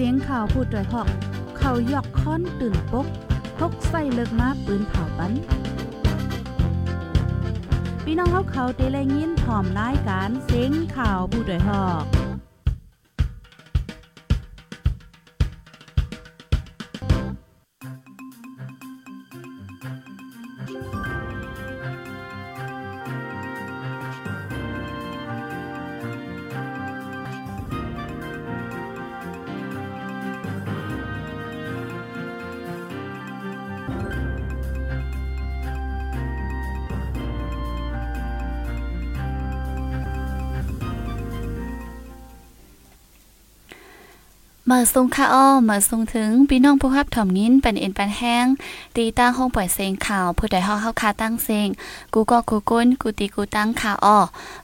เสียงข่าวพูดด้วยหอก เขายอกค้อนตื่นปกพกใส่เลิกมาปืนเผาปันพี่น้องเขาเขาเตะแลยินพร้อมรายการเสียงข่าวผู้ด้วยหอก มาส่งค่าอ้อมาส่งถึงพี่น้องผู้รับถ่อมยินเป็นเอ็นปันแห้ง ตีตั้งห้องปล่อยเสียงข่าวผู้ใดเฮาเฮาคาตั้งเสียงกูก็กูก้นกูตีกูตั้งค่าอ้อ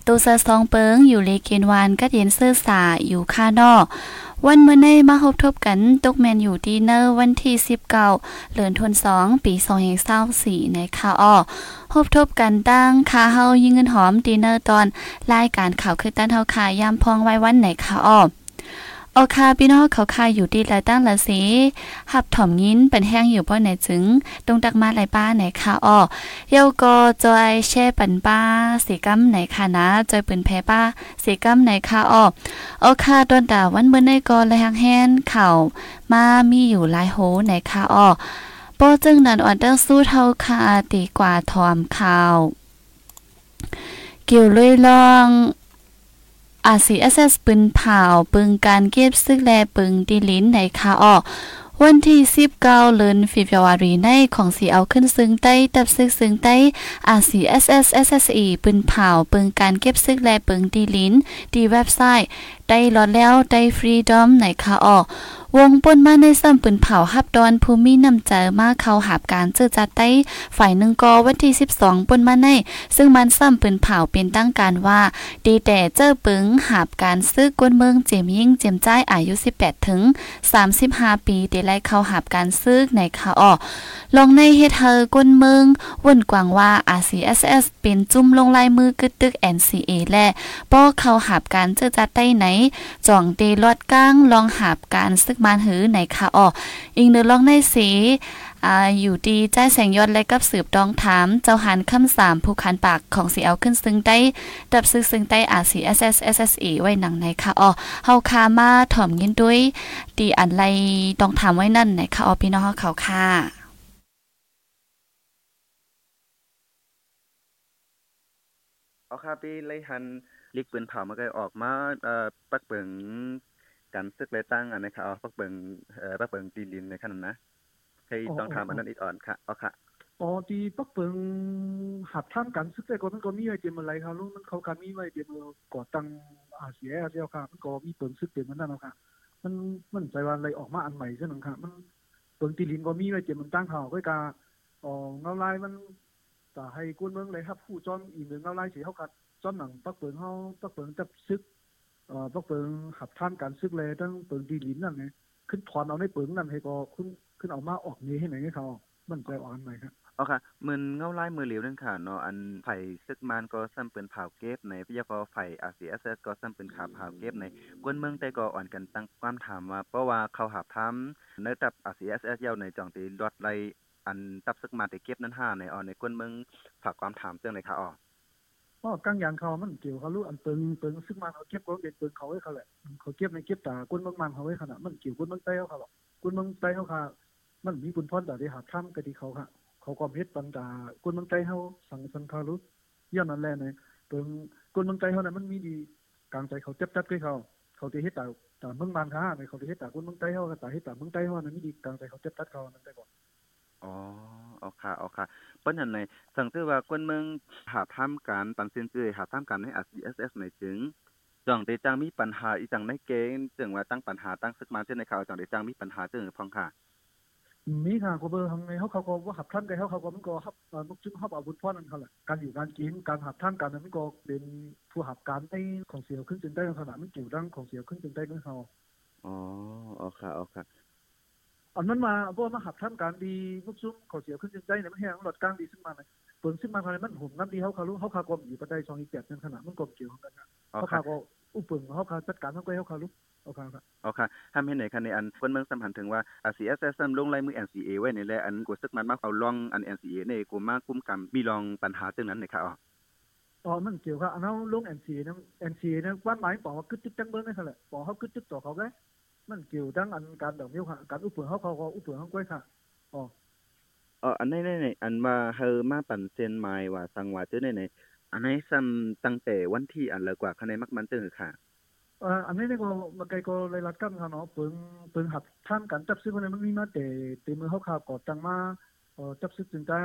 ตูซะซองเปิงอยู่เลเกนวานก็เย็นเสื้อสาอยู่ค่านอวันเมื่อในมาพบทบกันตกแมนอยู่ดีเนอร์วันที่19เดือนธันวาคมปี2024ในค่าอ้อพบทบกันตั้งค่าเฮายิงเงินหอมดีเนอร์ตอนรายการข่าวคือตั้นเฮาคายามพองไว้วันไหนค่าอ้อ โอคาพี่น้องเขาคายอยู่ดีหลายตั้งละสีหับถ่อมยินเป็นแห้งอยู่เพราะไหนจึงตรงตักมาหลายป้าไหนค่ะอ้อเยาก็จอยแช่ปันป้าสีกัมไหนค่ะนะจอยปืนแพ้ป้าสีกัมไหนค่ะอ้อโอคาโดนด่าวันเมื่อในก็เลยหังแห้นเข่ามามีอยู่หลายโหไหนค่ะอ้อโปจึงนันอ่อนเตอร์สู้เท่าคาตีกว่าทอมข่าว เกี่ยวเลยลอง อาซีเอสเอสปืนเผาปึงการเก็บซึกแลปึงดีลิ้นในคาออวันที่19เดือนฟิบวารีในของสีเอาขึ้นซึ่งใต้ตับซึกซึ่งใต้อาซีเอสเอสเอสเอสีปืนเผาปึงการเก็บซึกแลปึงดีลิ้นดีเว็บไซต์ ได้ลอดแล้วได้ฟรีดอมในคาออ วงป่นมาในซ้ำปืนเผาฮับดอนภูมินำใจมาเข้าหาบการเจอจัดใต้ฝ่ายหนึ่งกอวันที่ 12ป่นมาใน ซึ่งมันซ้ำปืนเผาเป็นตั้งการว่า ดีแต่เจอปึงหาบการซื้อกวนเมืองเจมยิ่งเจมจ้ายอายุ 18 ถึง 35 ปีได้ไล่เข้าหาบการซื้อในคาออลองในเฮเฮอกวนเมืองวนกวางว่า RCSS เป็นจุ่มลงลายมือกึดตึก NCA และป้อเข้าหาบการเจอจัดใต้ไหนจ่องเตลอดก้างลองหาบการซึกมานหือในคาอออิงเดือลองในสีอยู่ดีใจแสงยอดและกับสืบดองถาม เจ้าหันคำสามผู้คันปากของสีเอาขึ้นซึ่งได้ดับซึกซึ่งได้อาซีเอสเอสเอสเอสเอไว้หนังในค่ะอ๋อเฮาคามาถ่อมยินด้วยตีอันไรต้องถามไว้นั่นในค่ะอ๋อพี่น้องเขาค่ะเอาค่ะปีไลหันลิกปืนเผามาก็ออกมาเอ่อปักเปิง กันซึกเลยตั้งอันนะคะเอาปักเปิงเอ่อปักเปิงตีลินในขนาดนะใครต้องถามอันนั้นอีกอ่อนค่ะเอาค่ะอ๋อที่ปักเปิงหับท่ามกันซึกแต่ก่อนมันก็มีไว้เตรียมอะไรครับลูกมันเขาการมีไว้เตรียมก่อตั้งอาเซียอาเซียค่ะมันก็มีเปิงซึกเตรียมมันนั่นแล้วค่ะ มันมันใจว่าอะไรออกมาอันใหม่ซะนึงค่ะมันเปิงตีลินก็มีไว้เตรียมมันตั้งเขาก็กาอ๋อเงาลายมันตาให้กวนเมืองเลยครับ ผู้จอนอีกหนึ่งเงาลายสิเฮากัดจอนหนังปักเปิงเฮาปักเปิงจับซึก เอ่อปักเปิงหับท่ามกันซึกเลยตั้งเปิงตีลินนั่นไงขึ้นถอนเอาในเปิงนั่นให้ก็ขึ้นขึ้นเอามาออกนี้ให้ไหนให้เขามันใจอ่อนใหม่ครับเอค่ะมือนเงาไลายมือเหลียวนั่นค่ะเนาะอันไผ่ซึกมานก็ซ้ำเป็นเผาเก็บในพยากรไผ่ RCSS ก็ซ้ำเป็นขาเผาเก็บในกวนเมืองแต่ก็อ่อนกันตั้งความถามว่าเพราะว่าเขาหาบทํในตับ RCSS ยาวในจ่องตีรถไลอันตับซึกมาแต่เก็บนั้น5ในอ่อนในกวนเมืองฝากความถามเรื่องไหนค่ะอ๋อ ก็กลางยางเขามันเกี่ยวเขารู้อันเปิงเปิงซึ่งมันเขาเก็บก็เป็นเปิงเขาไว้เขาแหละเขาเก็บในเก็บตาก้นเมืองมันเขาไว้ขนาดมันเกี่ยวก้นเมืองใต้เขาหรอกก้นเมืองใต้เขาค่ะ มันมีคุณพ่อแต่ได้หาท่ามกะที่เขาค่ะ เขาก็เฮ็ดปันตาก้นเมืองใต้เขาสังสังคารุย้อนนั่นแหละในเปิงก้นเมืองใต้เขาน่ะมันมีดีกลางใจเขาจับจับด้วยเขา เขาจะเฮ็ดตาตาเมืองมันค่ะในเขาจะเฮ็ดตาก้นเมืองใต้เขาตาเฮ็ดตาเมืองใต้เขาน่ะมีดีกลางใจเขาจับจับเขานั่นได้ก่อน อ๋อ เอาค่ะ เอาค่ะ เปิ้นหันในสังถือว่ากวนเมืองหาทํการปันเซียนเจยหาทํการใน RCSS ในจึงจ่องได้จังมีปัญหาอีจังในเกณฑ์จึงว่าตั้งปัญหาตั้งซึกมาเช่นในข่าวจังได้จังมีปัญหาจึงพองค่ะมีค่ะก็เบอร์ทางในเขาเขาก็ว่าหับท่านกันเขาเขาก็มันก็หับเอ่อมุกจึงหับอาวุธพ่อนั่นเขาแหละการอยู่การกินการหับท่านกันนั้นมันก็เป็นผู้หับการได้ของเสียขึ้นจนได้ขนาดมันเกี่ยวดังของเสียขึ้นจนได้ด้วยเขาอ๋อเอาค่ะเอาค่ะ อันนั้นมาเพราะมาหับท่านการดีมุกซุ่มของเสียขึ้นจนได้เนี่ยมันแห้งหลอดกลางดีซึ่งมาเลยเปิงซึ่งมาภายมันหุ่มน้ำดีเขาเขารู้เขาคากรมอยู่ประได้ช่องอีแปดนั่นขนาดมันกลมเกี่ยวกันนะเอาเขาค่ะคาก็อุปเปิงเขาคาจัดการทั้งไปเขาคารู้เอาค่ะครับเอาค่ะทำให้ในคันในอันคนเมืองสัมพันธ์ถึงว่าอา CSS ลงลายมือ NCA ไว้ในแลอันกูซึกมันมาเอาลองอัน NCA ในกูมากุมกำมีลองปัญหาตึงนั้นนะครับอ๋ออ๋อมันเกี่ยวกับอันนั้นลง NCA นะ NCA นะความหมายบอกว่าคึดตึกจังเบิ่งนั่นแหละบอกเขาคึดตึกต่อเขาไง มันเกี่ยวทั้งอันการดอกเบี้ยค่ะการอุปเปิงเขาเขาก็อุปเปิงเขาก้อยค่ะอ๋อเอออันไหนไหนๆอันว่าเฮอมาปั่นเซนไมล์ว่าสังว่าจื้อไหนๆอันไหนซ้ำตั้งแต่วันที่อันเลิกกว่าคะแนนมักมันตึงค่ะเอ่ออันนี้นี่ก็มาไกลก็เลยรัดกันค่ะเนาะเปิงเปิงหับท่านกันจับซื้อคนนี้มันมีมาแต่แต่มือเขาข่าวก่อตังมาเอ่อจับซื้อจึงได้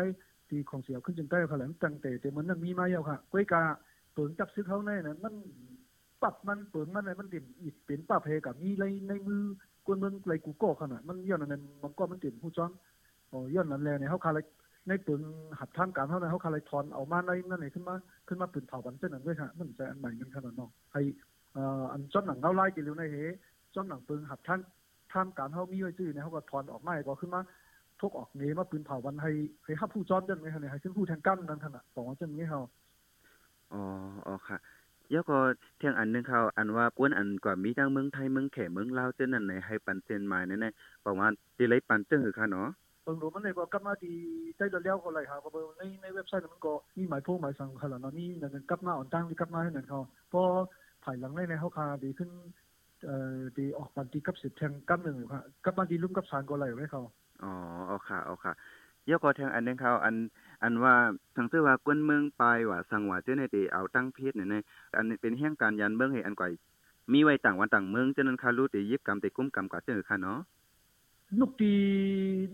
ตีของเสียขึ้นจึงได้ค่ะแหลมตั้งแต่แต่มันนั้นมีมาแล้วค่ะก้อยกาเปิงจับซื้อเขาแน่น่ะมัน ปรับมันเปิงมันอะไรมันเด่นอีกเป็นปรับเพกับมีในในมือกวนเมืองไรกูก็ขนาดมันย้อนนั้นมันก็มันเด่นผู้จ้อนอ๋อย้อนนั้นแล้วเนี่ยเขาคาเลยในเปิงหับท่านการเท่านั้นเขาคาเลยถอนเอามาในนั่นนี่ขึ้นมาขึ้นมาปืนเผาบันเจ้านั้นด้วยค่ะมันจะอันใหม่กันขนาดเนาะไอเอ่ออันจ้อมหนังเล่าไล่กินเร็วในเฮจ้อมหนังปืนหับท่านท่านการเฮามีไว้ซื่อเนี่ยเขาก็ถอนออกมาก็ขึ้นมาทุกออกเนมาปืนเผาวันให้ให้ฮับผู้จอมจังไงคะเนี่ยให้ซึ่งผู้แทงกั้นนั่นขนาดบอกว่าจังไงเฮาอ๋ออ๋อค่ะ เดี๋ยวก็เที่ยงอันหนึงเขาอันว่ากวนอันกว่ามีทั้งเมืองไทยเมืองแขเมืองลาวเจ้านั่นไหนให้ปันเซนไมล์นั่นน่ะบอกว่าสิไลปันตึงคือค่ะเนาะเบิ่งดูมันเลยก็กลับมาที่ได้เดียวก็เลยหาก็เบิ่งในในเว็บไซต์มันก็มีหมายพงหมายสั่งขนาดนั้นนี่นั่นกลับมาอ่อนตั้งที่กลับมาให้นั่นเขาพอภายหลังในในเฮาคาดีขึ้นเอ่อดีออกปันตีกับ10แทงกับหนึ่งอยู่ค่ะกลับมาดีลุ่มกับสารก็เลยไว้เขาอ๋ออ๋อค่ะอ๋อค่ะเดี๋ยวก็เที่ยงอันหนึงเขาอัน อันว่าสังซื่อว่ากวนเมืองปลายว่าสังว่าเจ้าในที่เอาตั้งเพศเนี่ยในอันนี้เป็นแห่งการยันเมืองให้อันก่อยมีไว้ต่างวันต่างเมืองเจ้านั้นคารู้ติยิบกรรมติกุ้มกรรมกว่าเจ้าค่ะเนาะลูกตี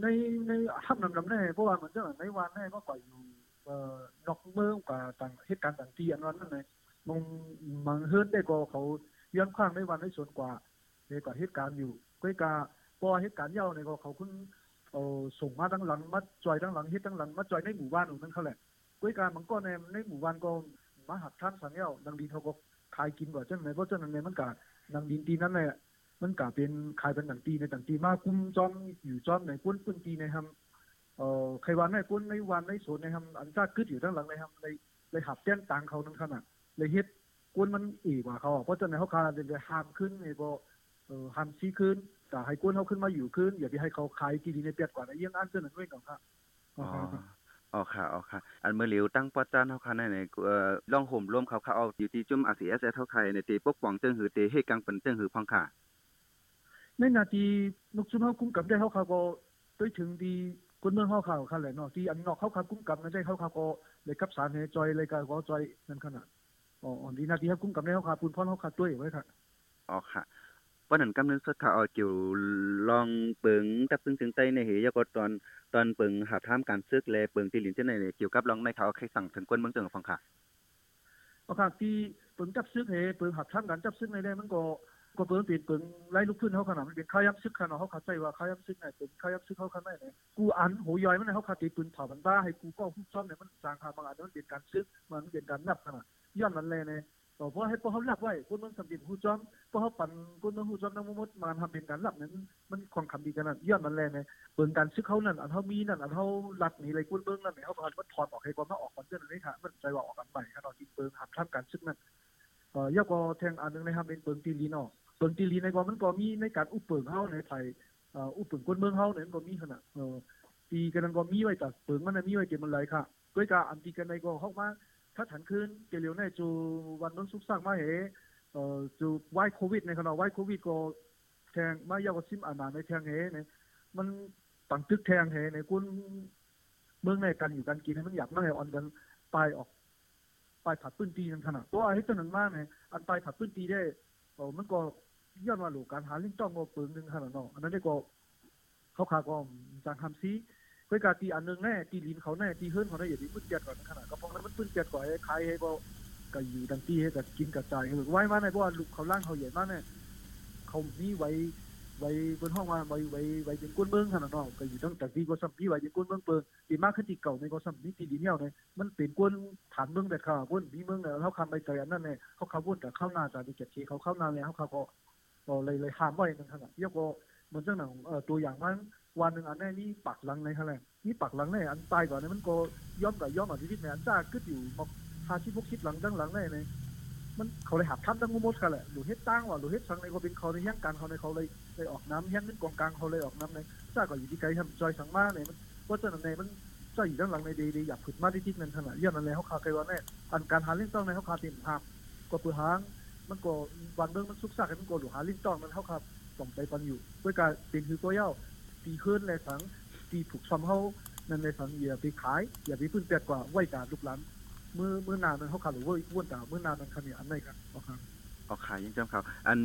ในในทับนำนำแน่เพราะว่าเหมือนจะในวันแน่ก็กว่าอยู่เอ่อนอกเมืองกว่าต่างเหตุการณ์ต่างที่อันนั้นนั่นเลยมองมังเฮิร์นได้ก็เขาย้อนข้างในวันในส่วนกว่าในกว่าเหตุการณ์อยู่ก้อยกาพอเหตุการณ์เย้าในก็เขาคุณ ส่งมาทั้งหลังมาจอยทั้งหลังเฮ็ดทั้งหลังมาจอยในหมู่บ้านของนั่นเขาแหละก้ยกามันก็ในในหมู่บ้านก็มาหักท่านสังเย้าดังดีเขาก็ขายกินกว่าจังไหนเพราะจังนั้นมันกะดังดินตีนั้นแหละมันกลาเป็นขายเป็นต่างตีในต่างตีมากกุมจอมอยู่จอมในกุ้นกุ้นตีในทำเอ่อใครวันในกุ้นในวันในโซนในทำอันจ้าขึ้นอยู่ด้านหลังในทำในในหับแจ้งตังเขานั่นขนาดเลยเฮ็ดกุ้นมันอีกว่าเขาเพราะฉะนั้นเขาคาเลยหามขึ้นไอ้บ่เอ่อหามซีขึ้น แต่ให้กุ้นเขาขึ้นมาอยู่ขึ้นอย่าไปให้เขาขายที่ดีในเปียดกว่าในเยี่ยงอันเจ้นั้นด้วยก่อนครับอ๋ออ๋อค่ะอ๋อค่ะ อันเมื่อเหลียวตั้งปอจานเฮาค่ะในในเอ่อล่องห่มร่วมเขาเขาเอาอยู่ที่จุ่ม RCS เท่าใครในตีปกป้องเจิ้งหือตีให้กังเปิ้นเจิ้งหือพองค่ะในนาทีนกชุมเขาคุ้มกับได้เขาเขาก็ด้วยถึงดีคนเมืองเขาเขาเขาแหละเนาะที่อันนอกเขาเขาคุ้มกับนั้นได้เขาเขาก็เลยกับสารให้จอยเลยก็ก็จอยนั่นขนาดอ๋อดีนาทีเขาคุ้มกับได้เขาขาปูนพ่อเขาขาด้วยไว้ค่ะอ๋อค่ะ วันนั้นกำนึงสดค่ะเอาเกี่ยวลองเปิงตับซึ่งถึงใต้ในเหยก็ตอนตอนเปิงหาท่ามการซึกแลเปิงที่หลินเจ้าในเกี่ยวกับลองในเขาใครสั่งถึงกวนเมืองเจิ้งฟังค่ะเพราะค่ะที่เปิงจับซึกเฮเปิงหับท่ามกันจับซึกในได้มันก็ก็เปิงเปลี่ยนเปิงไล่ลูกพื้นเขาขนาดมันเป็นข้ายับซึกขนาดเขาข้าใจว่าข้ายับซึกไหนเป็นข้ายับซึกเขาขนาดไหนกูอันโหยอยมันเขาขาตีปืนเผาบันบ้าให้กูก็ผู้ซ่อมเนี่ยมันสร้างคาบางอันมันเป็นการซึกมันเป็นการนับขนาดย้อนนั้นเลยเนี่ย ต่อเพราะให้พวกเขาหลักไว้คนเมันสำเร็จผู้จอมพวกเขาปั่นคนเมันผู้จอมทั้งหมดมาทำเป็นการหลับนั้น มันความคำดีกันนั่นย้อนนั้นเลยเนี่ยเปิงการซึกเขานั่นอันเขามีนั่นอันเขาหลักหนีอะไรกุ้นเบิ้งนั่นเนี่ยเขาก็มันถอดออกให้ความมาออกมันเจ้าเลยค่ะมันใจว่าออกกันใหม่ขนาดที่เปิงหับทำการซึกนั่นเอ่อยกก็แทงอันนึงนะครับเป็นเปิงตีลีเนาะเปิงตีลีในก็มันก็มีในการอุปเปิงเฮาในไทยเอ่ออุปเปิงคนเมืองเฮาเนี่ยก็มีขนาดเอ่อตีกันนั้นก็มีไว้แต่เปิงมันน่ะมีไว้เก็บมันไหลค่ะด้วยการอันตีกันในก็เฮามา ถ้าถันคืนเกลียวในจูวันนั้นสุกสร้างมาเหเอ่อจูไว้โควิดในขณะไว้โควิดก็แทงมายาวซิมอานาในแทงเหเนี่ยมันตังตึกแทงเหในกุนเมืองในกันอยู่กันกินให้มันอยากนั่งให้ออนกันไปออกปลายผัดปื้นตีนั่นขนาดตัวไอ้ตัวนั้นมากเนี่ยอันปลายผัดปื้นตีได้เออมันก็ย้อนว่าหลูกการหาลิ้นจ้องก็เปิงหนึ่งขนาดเนาะอันนั้นได้ก็เขาขาก็จางทำซี เพื่อการตีอันหนึงแน่ตีลินเขาแน่ตีเฮิร์นเขาได้อย่าตีปื้นเจ็ดก่อนขนาดก็เพราะมันมันปื้นเจ็ดก่อนไอ้ใครให้ก็ก็อยู่ดังตีให้กับกินกับใจายไว้มาในเพราะว่าลูกเขาล่างเขาใหญ่มากเนี่ยเขามีไว้ไว้บนห้องว่าไว้ไว้ไว้เป็นก้นเมืองขนาดนาะก็อยู่ตั้งแต่ที่ก็สัมพีไว้เป็นก้นเมืองเปิงตีมากขึ้นที่เก่าในก็สัมพีตีดินเนี่ยเนี่ยมันเป็นกวนฐานเมืองแต่ข่าวกวนมีเมืองเนี่ยเขาคำไปเจอันนั้นเนี่ยเขาเขาวนแต่เข้านาจากดีเจ็ดทีเขาเข้านาแล้วเขาก็ก็เลยเลยห้ามไว้นั่นขนาดยกก็เหมือนเจ้าหนังเอ่อตัวอย่างมัน วันหนึ่งอันนี้นี่ปักหลังในขนาดนี่ปักหลังในอันตายก่อนเนี่ยมันก็ย้อมกับย้อมอะที่ที่แม่นจ้าขึ้นอยู่มาหาชิพวกชิดหลังดังหลังในเนี่ยมันเขาเลยหับท่านตั้งงมดกันแหละหรือเฮ็ดตั้งว่าหรือเฮ็ดสังในก็เป็นเขาในแย่งการเขาในเขาเลยเลยออกน้ำแย่งขึ้นกองกลางเขาเลยออกน้ำในทราก็อยู่ที่ไกลทำจอยสังมาเนี่ยมันว่าจะในมันจะอยู่ด้านหลังในดีๆอยากผุดมาที่ที่นั่นขนาดย้อนนั้นแล้วเขาคาไกลว่าแน่อันการหาลิ้นต้องในเขาคาเต็มภาพก็ปือหางมันก็วันเบื้องมันซุกซากมันก็หรือหาลิ้นต้องมันเขาคาต้องไปปันอยู่ด้วยการเป็นคือตัวเย้า ตีขึ้นเลยสังตีถูกซ้ำเขานั่นในสังอย่าไปขาย อย่าไปพื้นเปียกกว่าไหวการลูกหลานมือมือนานนั้นเขาขาดหรือว่าว้วนตามือนานนั้นคันเนี่ยอันไหนกันเอาครับออกขายยังจำเขาอัน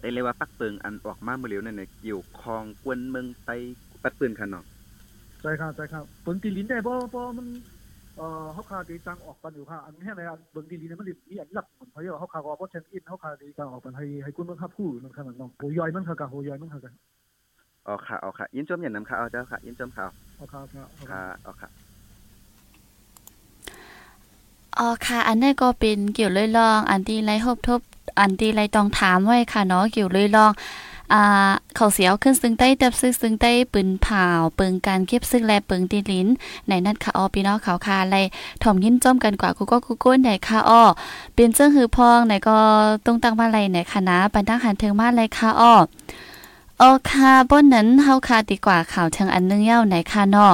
ได้เลยว่าปักเปิงอันออกมาเมื่อเร็วนั่นน่ะเกี่ยวคองกวนเมืองไตปัดปืนคันเนาะใช่ครับใช่ครับเบิ่งตีลิ้นได้เพราะเพราะมันเอ่อเขาคาดีจังออกกันอยู่ค่ะอันแค่ไหนอันเบิ่งตีลิ้นมันมีอันหลักเหมือนเขาเรียกว่าเขาคาว่าเพราะเชนอินเขาคาดีจังออกกันให้ให้คุณเมืองครับผู้นั่นขนาดน้องโหยอยมันค่ะกะโหยอยมันค่ะกัน ออกค่ะออกค่ะยินจมอย่างน้ำค่ะเอาเจ้าค่ะยินจมข่าวเอาครับครับเอาคค่ะรับออกค่ะอ๋อค่ะ อันนี้ก็เป็นเกี่ยวเลยลอง อันที่ไรทบทบ อันที่ไรต้องถามไว้ค่ะเนาะเกี่ยวเลยลองอ่าเขาเสียวขึ้นซึ่งใต้ตับซึ่งซึ่งใต้ปืนเผาเปิงการเก็บซึ่งแลเปิงตีลิ้นในนัดค่ะออพี่น้องเขาคาไรถ่อมยินจ้อมกันกว่ากูก็กูก้นไหนค่ะอ้อเป็นเจ้าหือพองไหนก็ต้องตั้งมาไรไหนค่ะนะปันตั้งหันเทิงมาไรค่ะอ้อ โอค่ะบนนั้นเฮาคาดีกว่าข่าวทางอันนึงเย้าไหนค่ะนอ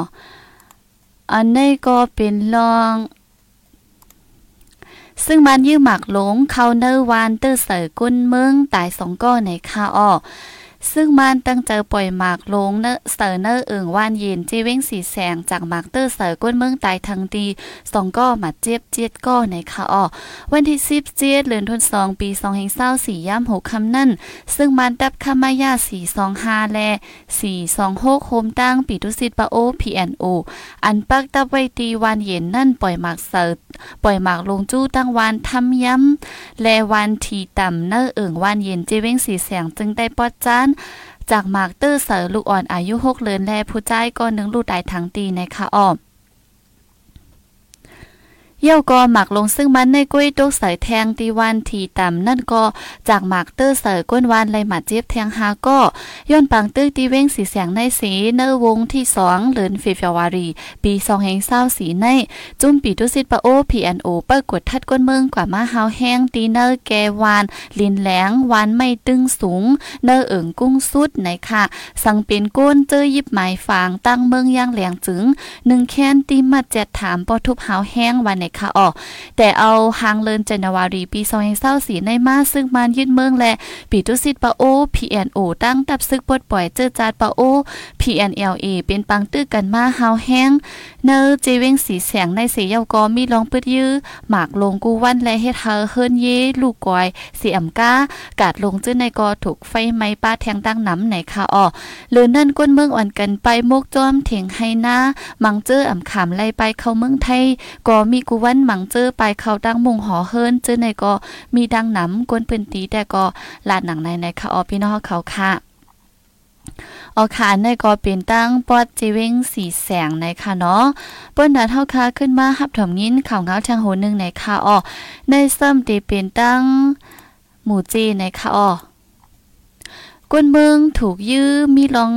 อันนี้ก็เป็นลอง ซึ่งมันยื้อหมักหลงเขาเนอร์วานเตอร์เสือกุ้นเมืองตายสองก้อนในคาอ้อ ซึ่งมันตั้งใจอปล่อยหมากลงเนอเสือเนอเอิงว่านเย็นจีเว้งสีแสงจากหมากเตอร์เสือก้นเมืองตายทั้งดีสองก้อมาเจ็บเจ็ดก้อในคาอ้อวันที่สิบเจ็ดเดือนธันวาคมปีสองแห่งเศร้าสี่ย่ำหกคำนั่น ซึ่งมันดับคามายาสี่สองห้าแลสี่สองหกโฮมตั้งปีตุสิตปะโอพีแอนโออันปักตับไว้ตีวันเย็นนั่นปล่อยหมากเสิร์ปล่อยหมากลงจู้ตั้งวานทำย้ำและวันทีต่ำเนอเอิงวันเย็นเจเว้งสีแสงจึงได้ปอดจานจากหมากเตอร์เสือลูกอ่อนอายุหกเลือนและผู้ใจาก็นึงลูกตายทั้งตีในคะอ้อม เยี่ยวก็หมักลงซึ่งมันในกุ้ยตกใส่แทงตีวันทีต่ำนั่นก็จากหมากเตอร์เสือก้นวานเลยหมาเจี๊ยบแทงหาก็ย้อนปังตื้อตีเว้งสีเสียงในสีเนอวงที่สองเดือนเฟบรุรี ปีสองแห่งเศร้าสีใน จุ่มปีตุสิตปะโอพีแอนโอเปิดกดทัดก้นเมืองกว่ามาฮาวแห้งตีเนอร์แกวาน ลินแหลงวานไม่ตึงสูง เนอเอิงกุ้งสุดไหนค่ะ สังเป็นก้นเจอยิบหมายฝางตั้งเมืองย่างแหลงจึงหนึ่งแค้นตีมาเจ็ดถามปอทุบหาวแห้งวันไหนค่ะออแต่เอาหางเลินเจนวารีปีสองเศร้าสีในมาซึ่งมันยึดเมืองและปีตุสิตปะโอพีแอนโอตั้งตับซึกปดปล่อยเจอจาดปะโอพีแอนเอลเอเป็นปังตื้อกันมาฮาวแห้งเนอเจเวงสีแสงในเสียเยาก็มีลองปืดยื้อหมากลงกูวันและเฮ็ดเฮอเฮิรนเยลูกกอยเสียมก้ากาดลงจื้อในกอถูกไฟไหม้ป้าแทงตั้งน้ำไหนค่ะอ้อหรือนั่นก้นเมืองอ่อนกันไปมกจอมเถียงให้หน้ามังเจออ่ำขามไล่ไปเข้าเมืองไทยก็มีกูวันหมังเจอไปเขาตั้งมุงหอเฮิรนเจื้อในก็มีดังหน้ำก้นปืนตีแต่ก็ลาดหนังในในค่ะอ้อพี่น้องเขาค่ะออค่ะในก็เป็นตั้งปอดจีเวงสีแสงในค่ะเนาะเปิ้นนัดเฮาค่ะขึ้นมาหับถมยินข่าวเงาทางโหนึงในค่ะอ้อในซ้ำตีเป็นตั้งหมู่จีในค่ะอ้อ ก้นเมืองถูกยื้อมีลอง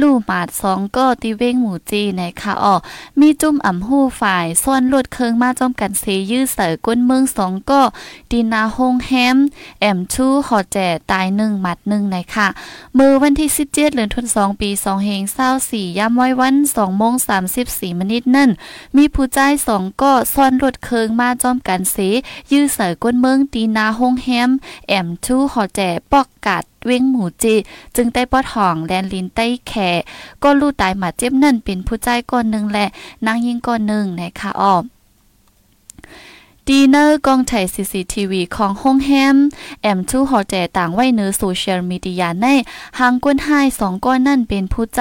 ลู่หมาดสองก็ตีเว้งหมู่จีในค่ะอ้อมีจุ่มอ่ำหู้ฝ่ายซ่อนลวดเคิงมาจอมกันเซยื้อเสือก้นเมืองสองก็ดีนาฮงแฮม แอมชูหอแจตายหนึ่งหมัดหนึ่งในค่ะ มือวันที่17เจ็ดเดือนธันวาคมปี2เฮง24ย่ำไว้วัน2โมง34มินิทนั่น มีผู้ใจสองก็ซ่อนรถเคิงมาจอมกันเสยื้อเสือก้นเมืองตีนาฮงแฮม แอมชูหอแจปอกกัด วิ่งหมูจีจึงได้ปอดห่องแดนลินใต้แขก็ลู่ตายหมาเจ็บนั่นเป็นผู้ใจก้อนหนึ่งและนางยิงก้อนหนึ่งนะคะอ้อม ดีเนอร์กองถ่าย CCTV ของห้องแฮมแอมทูหอแจต่างไว้เนื้อโซเชียลมีเดียในหางก้นห้สองก้อนนั่นเป็นผู้ใจ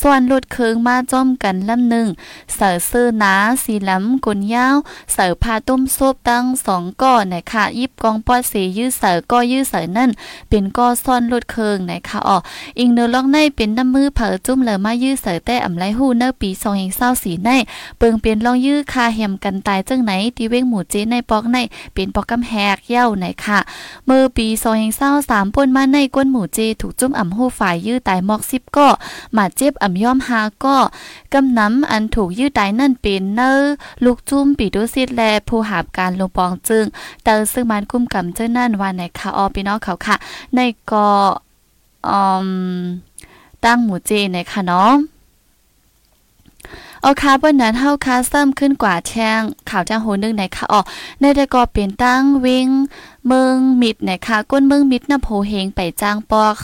ส่วนลดเคืองมาจ้อมกันลำหนึ่งเสือซื้อนาสีล้ำกลยาวเสือพาต้มซุปตั้งสองก้อนนะคะยิบกองปอดสียื้อเสือก็ยื้อเสือนั่น เป็นก้อซ่อนลดเคืองนะคะอ๋ออิงเนื้อลอกในเป็นน้ำมือเผอจุ่มเหลอมายื้อเสือแต่อำไรหูเนื้อปีสองเฮงเศร้าสีในเปิงเป็นลองยื้อคาแฮมกันตายจังไหนตีเว้งหมู่เจในปอกในเป็นปอกกำแหกเย้าไหนค่ะ เมื่อปี2023ป่นมาในก้นหมู่เจถูกจุ่มอ่ำหูฝ่ายยื้อตายมอก10ก็มาเจ็บอ่ำย่อมหาก็กำน้ำอันถูกยื้อตายนั่นเป็นเนอลูกจุ่มปีดูซิดแลผู้หาบการลงปองจึงเตอซึ่งมันคุ้มกำเจ้านั่นวันไหนค่ะออพี่น้องเขาค่ะ ในก็อืมตั้งหมู่เจในค่ะเนาะ เอาคาบนนั้นเฮาคาซ้ำขึ้นกว่าแช่งข่าวจ้างโหนึงในค่ะอ๋อในแต่ก็เป็นตั้งวิ่ง เมืองมิดไหนคะก้นเมืองมิดนำโพเฮงไปจ้างปอก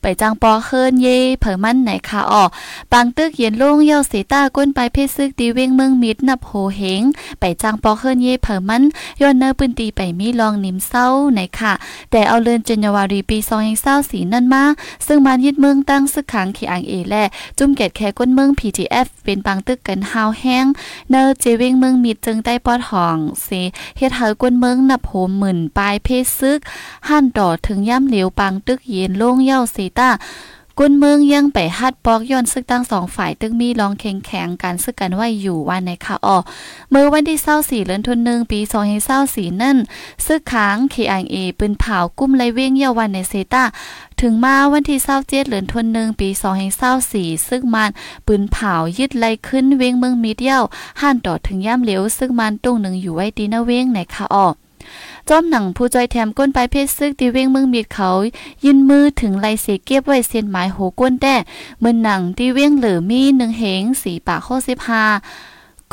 ไปจ้างปอเฮินเย่เผอมันไหนคะอ๋อบางตึกเย็นโล่งเย่าเสตาก้นไปเพศซึกดีเว้งเมืองมิดนำโพเฮงไปจ้างปอเฮินเย่เผอมันย้อนเนอปืนตีไปมีลองนิมเศร้าไหนค่ะ แต่เอาเลือนจันยวารีปี2024สีนั่นมาซึ่งมันยึดเมืองตั้งซึกขังขีอังเอแลจุ่มเกตแค่ก้นเมือง PTF เป็นบางตึกกันฮาวแห้งเนอเจเว้งเมืองมิดจึงได้ปอดห้องเสเฮ็ดเฮาก้นเมืองนับโหหมื่นปลายเพศซึก หั่นต่อถึงย่ำเหลวปังตึกเย็นโล่งเย้าสีตากุนเมืองยังไปฮัดปอกย้อนซึกตั้งสองฝ่ายตึกมีลองแข่งแข่งการซึกกันไว้อยู่วันในค่ะอ๋อเมื่อวันที่เศร้าสี่เดือนธันวาคมปีสองเศร้าสี่นั่นซึกค้าง KIA ปืนเผากุ้มไรเว้งเยาวันในเซตาถึงมาวันที่เศร้าเจ็ดเดือนธันวาคมปีสองเศร้าสี่ซึ่งมันปืนเผายึดไล่ขึ้นเว้งเมืองมีเดียวหั่นต่อถึงย่ำเหลวซึ่งมันตุ้งหนึ่งอยู่ไว้ดีนะเว้งในค่ะอ๋อ จอมหนังผู้จอยแถมก้นไปเพศซึกตีเว้งเมืองมีดเขายินมือถึงไลเสเก็บไว้เส้นหมายโหก้นแต่เมื่อหนังตีเว้งเหลือมีหนึ่งเหงสีปากข้อสิบห้า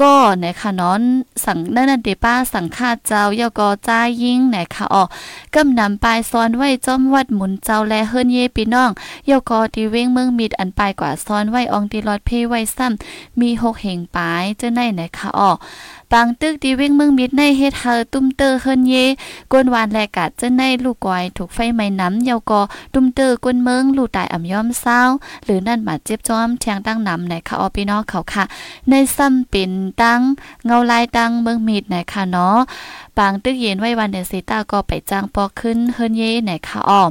ก็ไหนคะนอนสั่งนั่นเดป้าสั่งคาเจ้ายอกอจ้ายิ่งไหนคะออกกำนำปลายซ้อนไว้จอมวัดหมุนเจ้าแลเฮิรนเยปีน้องยอกอตีเว้งเมืองมีดอันปลายกว่าซ้อนไว้อองตีรอดเพไว้ซ้ำมีหกเหงปลายเจ้าไหนไหนคะออก ปางตึกดีวิ่งเมืองมิดในเฮ็ดเฮาตุ้มเตอร์เฮินเยกวนวานแลกะเจ้าในลูกกอยถูกไฟไหม้น้ำเยาวกอตุ้มเตอร์กวนเมืองลูกตายอ่ำย่อมเศร้าหรือนั่นบาดเจ็บจอมแทงตั้งน้ำในค่ะออพี่น้องเขาค่ะ ในซ้ำเป็นตั้งเงาลายตั้งเมืองมิดในค่ะเนาะปางตึกเย็นไว้วันเดซิต้าก็ไปจ้างปอกขึ้นเฮินเยในค่ะออ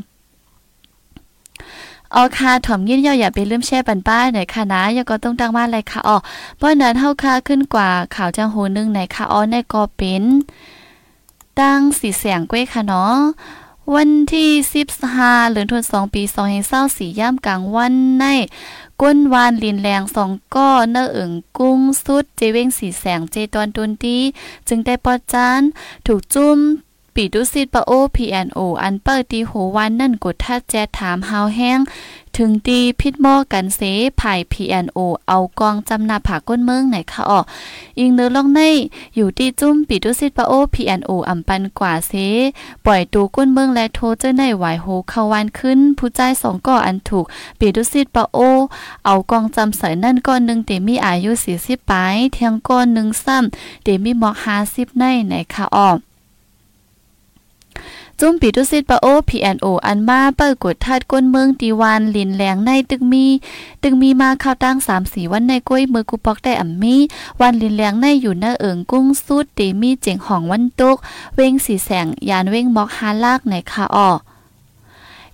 อ๋อค่ะถ่อมยินยาอย่าไปลืมแช่ปันป้ายหน่อยค่ะนะอย่าก็ต้องตั้งมาอะไรค่ะอ๋อเพราะนั้นเฮาค่ะขึ้นกว่าข่าวจังโหนึงในค่ะอ๋อในก็เป็นตั้งสีเสียงก้วยค่ะเนาะวันที่15เดือนธันวาคมปี2024ย่ำกลางวันในก้นวานลินแรงสองก้อเนื้อเอิงกุ้งสุดเจเว้งสีแสงเจตอนตุนตีจึงได้ปอดจานถูกจุ้ม ปีดุสิตปะโอ PNO อันเปิดตีโหวันนั่นกดทัดแจถามฮาวแห้ง ถึงตีพิษหม้อกันเสภาย PNO เอากองจำนาผาก้นเมืองไหนคะอออิงเนื้อลองในอยู่ที่จุ้มปีดุสิตปะโอ PNO อำปันกว่าเสปล่อยตูก้นเมืองและโทเจ้าในไหวโหเข้าวันขึ้น ผู้ใจสองก่ออันถูกปีดุสิตปะโอ เอากองจำใส่นั่นก้อนหนึ่งเตมีอายุสี่สิบปลายเทียงก้อนหนึ่งซ้ำเตมีหมอกห้าสิบในไหนคะออ จุ้มปีตุสิตปะโอ PNO อันมาเปิดกดทัดก้นเมืองตีวันลินแหลงในตึกมี ตึกมีมาข้าวตั้งสามสี่วันในกล้วยมือกูปอกได้อ่ำมี วันลินแหลงในอยู่หน้าเอิงกุ้งสุดตีมีเจ๋งของวันตกเวงสีแสงยานเว้งมอกฮาลากในคาออ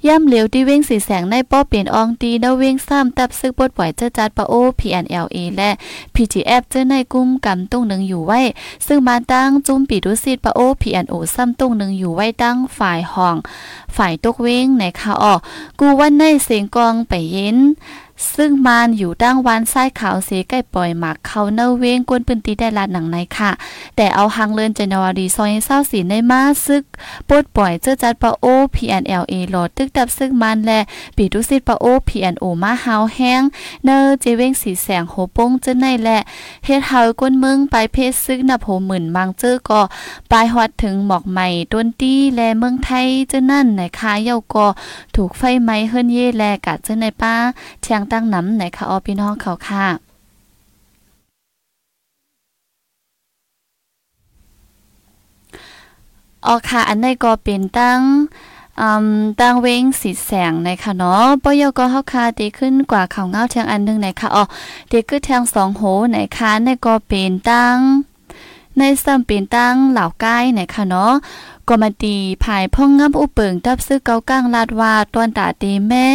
ย่ำเหลวที่เว้งสีแสงในป้อเปลี่ยนอองตีดาเว้งซ้ำตับซึกบดปล่อยเจ้าจัดปะโอ PNLA และ PTF เจ้าในกุ้มกำตุ้งหนึ่งอยู่ไว้ ซึ่งมาตั้งจุ้มปีดุสิตปะโอ PNO ซ้ำตุ้งหนึ่งอยู่ไว้ตั้งฝ่ายห้อง ฝ่ายตกเว้งในขาออก กูวันในเสียงกองไปเย็นซึ่งมานอยู่ตั้งวันไส้ขาวเสียไก่ปล่อยหมักเขาเนเวงกวนปืนตีได้ลาดหนังในค่ะ แต่เอาหังเลินเจนวารีซอยเศร้าสีในมาซึกปดปล่อยเจอจัดปะโอ PNLA โหลดตึกดับซึ่งมันและปีดุสิตปะโอ PNO มาฮาวแห้งเนอเจเวงสีแสงโหปงเจอในแหละเฮ็ดเฮากวนเมืองไปเพศซึกนับโหหมื่นมังเจอก็ปลายฮอดถึงหมอกใหม่ต้นตี้และเมืองไทยเจอนั่นในคาเย้าก็ถูกไฟไหม้เฮิรนเย่แลกะเจอในป้าเชียงตั้งน้ำไหนคะออพี่น้องเขาค่ะออค่ะ อันในก็เป็นตั้งอืมตั้งเว้งสีแสงนะคะเนาะปยก็เฮาคาตีขึ้นกว่าข่าวเงาเทียงอันนึงนะคะอ๋อตีขึ้นแทงสองโหนะคะในก็เป็นตั้ง ในซ้ำเป็นตั้งเหล่าใกล้ไหนค่ะเนาะก็มาตีภายพ่องงับอุเปิงทับซื้อเกาก้างลาดว่าตอนตาตีแม่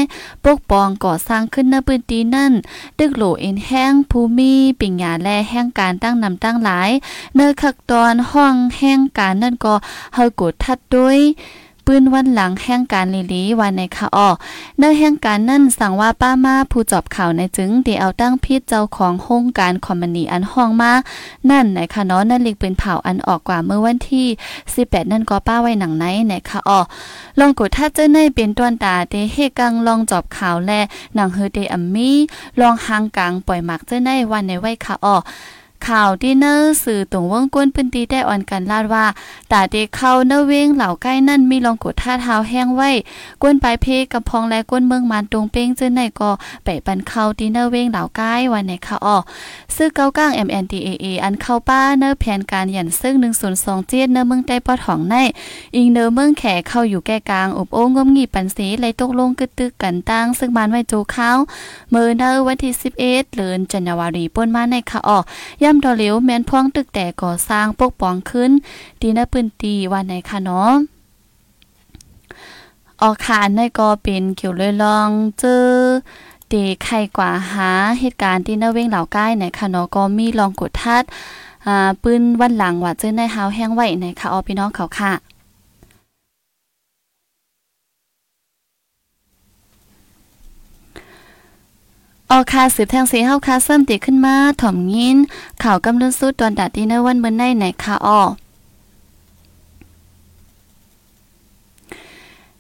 ปกปองก่อสร้างขึ้นณพื้นที่นั่น ดึกโหลเอ็นแห้งภูมิปิ่งหยาแลแห้งการตั้งนำตั้งหลาย เนื้อขักตอนห้องแห้งการนั่นก็เฮากดทัดด้วย ปืนวันหลังแห่งการลีลีวันในค่ะอ้อเนื้อแห่งการนั่นสั่งว่าป้ามาผู้จอบข่าวในจึงเดีเอาตั้งพิษเจ้าของโครงการคอมมานีอันห้องมา นั่นในคะเนาะนั่นลิกปืนเผาอันออกกว่าเมื่อวันที่ 18 นั่นก็ป้าไว้หนังไหนในค่ะอ้อลองกดถ้าเจ้าในเป็นต้นตาเตเฮกังลองจอบข่าวแลหนังเฮเดอัมมี่ลองหางกลางปล่อยหมักเจ้าในวันในไว้ค่ะอ้อ ข่าวที่เนอร์สื่อตรงวงก้นปืนตีได้อ่อนกันลาดว่าตาเดเข้าเนอเวงเหล่าใกล้นั่นมีลองกดท่าเท้าแห้งไว้ก้นปลายเพกับพองและก้นเมืองมันตรงเป้งเจอไหนก็ไปปันเข้าที่เนอเวงเหล่าใกล้วันไหนค่ะอ้อซื้อเก้าก้าง MNDAA อันเข้าป้าเนอแผนการหยันซึ่ง102เจียดเนอเมืองใต้ปอดของในอิงเนอเมืองแขเข้าอยู่แก่กลางอบโอ้งมงีปันสีไหลตกลงกึดตึกกันตั้งซึ่งมันไว้โจเข้าเมื่อเนอวันที่11เดือนจันวารีป่นมาในค่ะอ้อย่ำดอเหลวแมนพ่องตึกแต่ก่อสร้างปกป้องขึ้นดีนะปืนตีวันไหนคะเนาะออกขานในก็เป็นเกี่ยวเลยลองเจอเดไข่กว่าหาเหตุการณ์ที่นาเว้งเหล่าใกล้ในคะเนาะก็มีลองกดทัดอ่าปืนวันหลังว่าเจอในหาวแห้งไว้ในคะออพี่น้องเขาค่ะ ออคาสืบแทงสีเฮาคาเริ่มติขึ้นมาถ่อมยินข่าวกำลังสู้ตอนดัดดีในวันเมื่อในไหนคาออ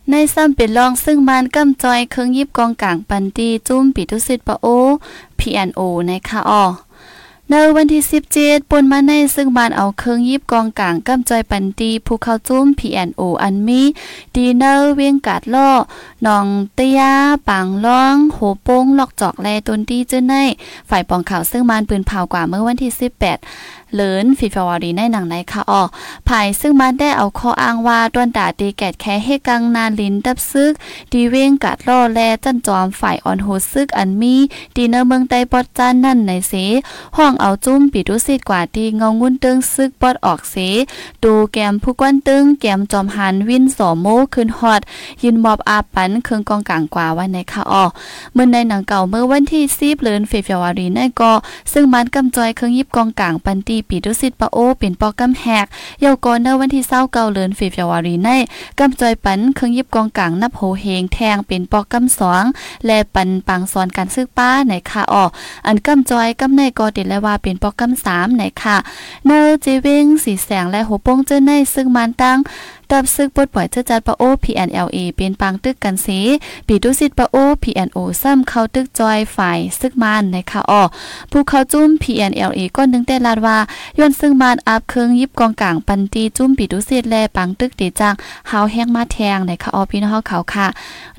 ในซ้ำเป็นรองซึ่งมันกำจอยเครื่องยิบกองกลางปันตีจุ้มปิตุสิตปะโอ PNO ในคาออ ในวันที่ 17ปนมาในซึ่งบานเอาเครื่องยิบกองกลางกำจอยปันตีผู้เข้าจุ้ม PNO อันมีดีเนอร์เวียงกาดล่อหนองเตียปางล่องโหโป้งลอกจอกแลตนตีเจ้าในฝ่ายปองข่าวซึ่งมันปืนเผากว่าเมื่อวันที่ 18เลินฟีฟาวารีในหนังในค่ะออภายซึ่งมันได้เอาข้ออ้างว่าต้นดาตีแกดแค่ให้กังนานลินดับซึกดีเวงกัดล่อแลจันจอมฝ่ายออนโหซึกอันมีดีเนอร์เมืองใต้ปอดจานนั่นในเสห้องเอาจุ้มปิดุสิตกว่าดีเงางุ้นตึงซึกปอดออกเสดูแกมผู้กวนตึงแกมจอมหันวินสอโมขึ้นฮอด ยินมอบอาปันเครื่องกองกลางกว่าไว้ในค่ะออเมื่อในหนังเก่าเมื่อวันที่10เดือนเฟบรุารีนั่นก็ซึ่งมันกำจอยเครื่องยิบกองกลางปันตีปีดุสิตปะโอเป็นปอกกำแหกเยาก่อนเนวันที่เศร้าเกาเลินฟีฟวารีในกำจอยปันเครื่องยิบกองกลางนับโหเฮงแทงเป็นปอกกำสองและปันปังสอนการซื้อป้าในค่ะอออันกำจอยกำในกอติดและว่าเป็นปอกกำสามในค่ะ เนอเจเวงสีแสงและโหโป้งเจ้าในซึ่งมันตั้ง ดับซึกปดปล่อยเจ้าจัดปะโอ PNLA เป็นปังตึกกันสีปีดุสิตปะโอ PNO ซ้ำเข้าตึกจอยฝ่ายซึกมันในค่ะออผู้เข้าจุ้ม PNLA ก็นึงแต่ลาดว่าย้อนซึ่งมานอับเครื่องยิบกองกลางปันตีจุ้มปีดุสิตแลปังตึกตีจังหาวแห้งมาแทงในค่ะออพี่น้องเขาค่ะ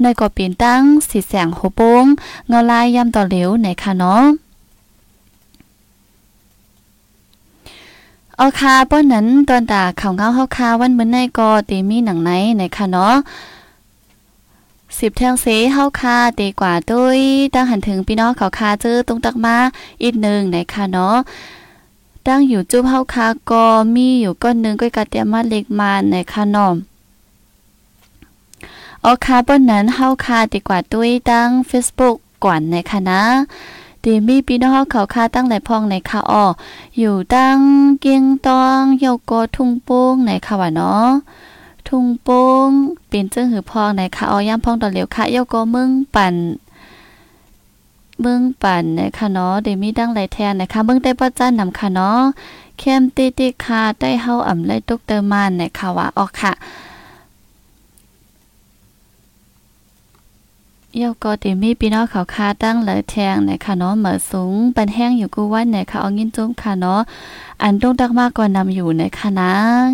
ในก็เปลี่ยนตั้งสีแสงโหโป้งเงาลายย่ำต่อเหลวในค่ะเนาะ เอาคาป้อนนั้นตอนตาข่าวเงาเฮาคาวันมื้อในก็เตมีหนังไหนในค่ะเนาะสิบแทงเสเฮาคาเตกว่าด้วยตั้งหันถึงพี่น้องเขาคาเจอตรงตักมาอีกหนึ่งในค่ะเนาะตั้งอยู่จุ๊บเฮาคาก็มีอยู่ก้อนหนึ่งก้อยกะเตียมาเล็กมาในค่ะเนาะเอาคาป้อนนั้นเฮาคาดีกว่าด้วยตั้ง Facebook ก่อนในค่ะนะ ดีมีพี่น้องเขาคาตั้งหลายพองในค่ะอ้ออยู่ตั้งเกียงตองโยโกทุ่งโป้งในค่ะว่าเนาะทุ่งโป้งเป็นเจ้าหือพองในค่ะอ้อย่ำพองตอนเหลียวค่ะโยโกมึงปั่นมืองปั่นนะคะเนาะเดมีดังไหลแทนนะคะมืองได้ป้อจ้านนำค่ะเนาะเข้มติติคาได้เฮาอ่ำไลตุกเตอร์มันนะคะว่าออกค่ะ เยาก็ติมีพี่น้องเขาคาตั้งเลยแทงในค่ะเนาะเหมือสูงเปันแห้งอยู่กูวันในค่ะเอางินจุ้มค่ะเนาะอันต้องดักมากก่อนนำอยู่ในค่ะนะ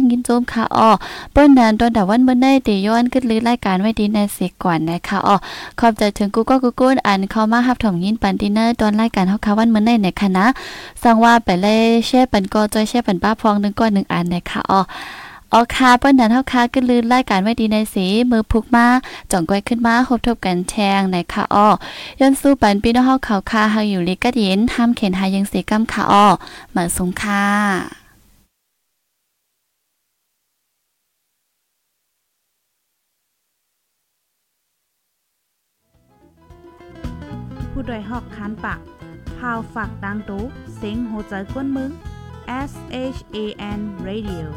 งินจุ้มค่ะอ้อเปิ้นนั้นตอนแต่วันเมื่อได้เตย้อนขึ้นลือรายการไว้ดีในเสียก่อนนะคะอ้อขอบใจถึงกูก็กูกูอันเข้ามาฮับถมยินปันดินเนอร์ตอนรายการเฮาค่ะวันเมื่อได้ในค่ะนะสั่งว่าไปเลยแช่ปันก็จอยแช่ปันป้าพองนึงก้อนนึงอันนะคะอ้อ ออค่ะเปิ้นนั้นเฮาค่ะก็ลืนรายการไว้ดีในสีมือพุกมาจ่องก้อยขึ้นมาคบทบกันแชงในค่ะอ้อย้อนสู้ปันพี่น้องเฮาเขาค่ะเฮาอยู่ลิกะเย็นห้ามเข็นหายังสีกำค่ะอ้อมาสงค่ะผู้ดยหอกคันปากพาวฝากดังตู้เซ็งโหใจก้นมึง S H A N Radio